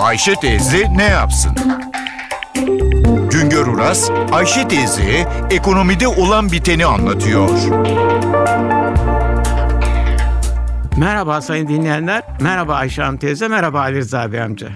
Ayşe teyze ne yapsın? Güngör Uras, Ayşe teyze ekonomide olan biteni anlatıyor. Merhaba sayın dinleyenler, merhaba Ayşe Hanım teyze, merhaba Ali Rıza Bey amca.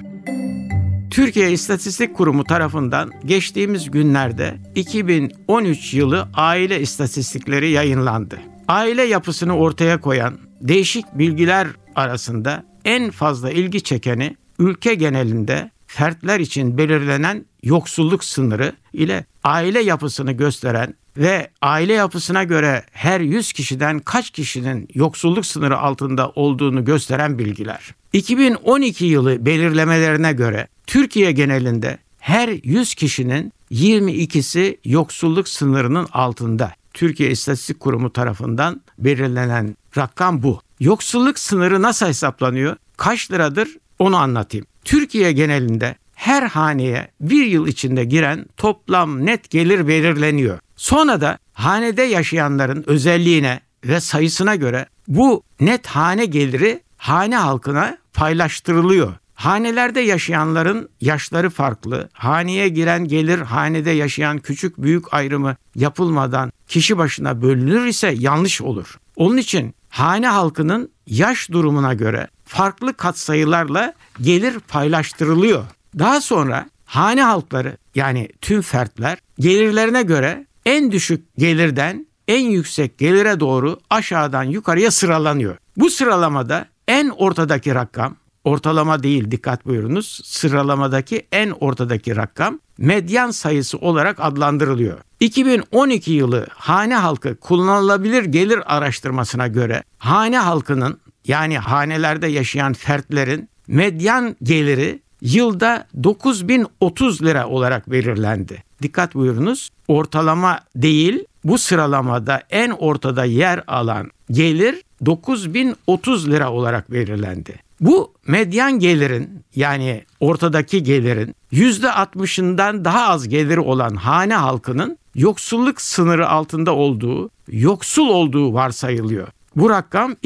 Türkiye İstatistik Kurumu tarafından geçtiğimiz günlerde 2013 yılı aile istatistikleri yayınlandı. Aile yapısını ortaya koyan değişik bilgiler arasında en fazla ilgi çekeni ülke genelinde fertler için belirlenen yoksulluk sınırı ile aile yapısını gösteren ve aile yapısına göre her 100 kişiden kaç kişinin yoksulluk sınırı altında olduğunu gösteren bilgiler. 2012 yılı belirlemelerine göre Türkiye genelinde her 100 kişinin 22'si yoksulluk sınırının altında. Türkiye İstatistik Kurumu tarafından belirlenen rakam bu. Yoksulluk sınırı nasıl hesaplanıyor? Kaç liradır? Onu anlatayım. Türkiye genelinde her haneye bir yıl içinde giren toplam net gelir belirleniyor. Sonra da hanede yaşayanların özelliğine ve sayısına göre bu net hane geliri hane halkına paylaştırılıyor. Hanelerde yaşayanların yaşları farklı. Haneye giren gelir hanede yaşayan küçük büyük ayrımı yapılmadan kişi başına bölünür ise yanlış olur. Onun için hane halkının yaş durumuna göre farklı katsayılarla gelir paylaştırılıyor. Daha sonra hane halkları yani tüm fertler gelirlerine göre en düşük gelirden en yüksek gelire doğru aşağıdan yukarıya sıralanıyor. Bu sıralamada en ortadaki rakam ortalama değil dikkat buyurunuz sıralamadaki en ortadaki rakam medyan sayısı olarak adlandırılıyor. 2012 yılı hane halkı kullanılabilir gelir araştırmasına göre hane halkının yani hanelerde yaşayan fertlerin medyan geliri yılda 9030 lira olarak belirlendi. Dikkat buyurunuz ortalama değil bu sıralamada en ortada yer alan gelir 9030 lira olarak belirlendi. Bu medyan gelirin yani ortadaki gelirin %60'ından daha az geliri olan hane halkının yoksulluk sınırı altında olduğu, yoksul olduğu varsayılıyor. Bu rakam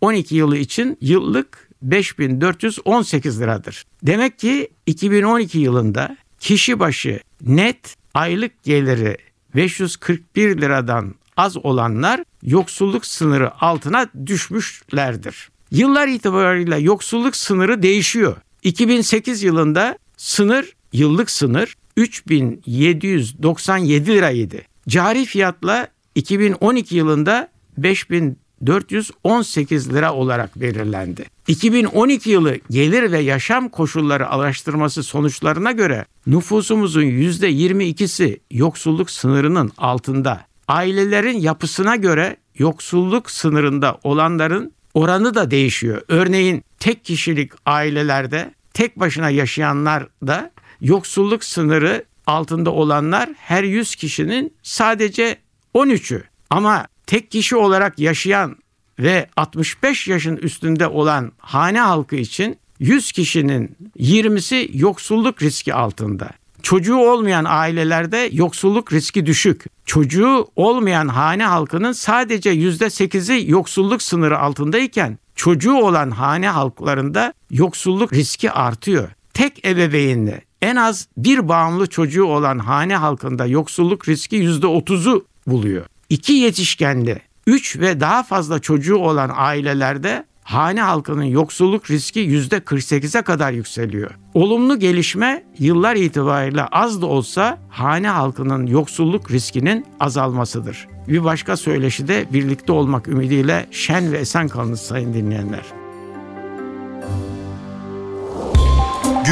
2012 yılı için yıllık 5418 liradır. Demek ki 2012 yılında kişi başı net aylık geliri 541 liradan az olanlar yoksulluk sınırı altına düşmüşlerdir. Yıllar itibariyle yoksulluk sınırı değişiyor. 2008 yılında sınır, yıllık sınır 3797 liraydı. Cari fiyatla 2012 yılında 5418 lira olarak belirlendi. 2012 yılı gelir ve yaşam koşulları araştırması sonuçlarına göre nüfusumuzun %22'si yoksulluk sınırının altında. Ailelerin yapısına göre yoksulluk sınırında olanların oranı da değişiyor. Örneğin tek kişilik ailelerde tek başına yaşayanlar da yoksulluk sınırı altında olanlar her 100 kişinin sadece 13'ü. Ama tek kişi olarak yaşayan ve 65 yaşın üstünde olan hane halkı için 100 kişinin 20'si yoksulluk riski altında. Çocuğu olmayan ailelerde yoksulluk riski düşük. Çocuğu olmayan hane halkının sadece %8'i yoksulluk sınırı altındayken çocuğu olan hane halklarında yoksulluk riski artıyor. Tek ebeveynli en az bir bağımlı çocuğu olan hane halkında yoksulluk riski %30'u buluyor. İki yetişkenli, üç ve daha fazla çocuğu olan ailelerde hane halkının yoksulluk riski %48'e kadar yükseliyor. Olumlu gelişme yıllar itibariyle az da olsa hane halkının yoksulluk riskinin azalmasıdır. Bir başka söyleşi de birlikte olmak ümidiyle şen ve esen kalınız sayın dinleyenler.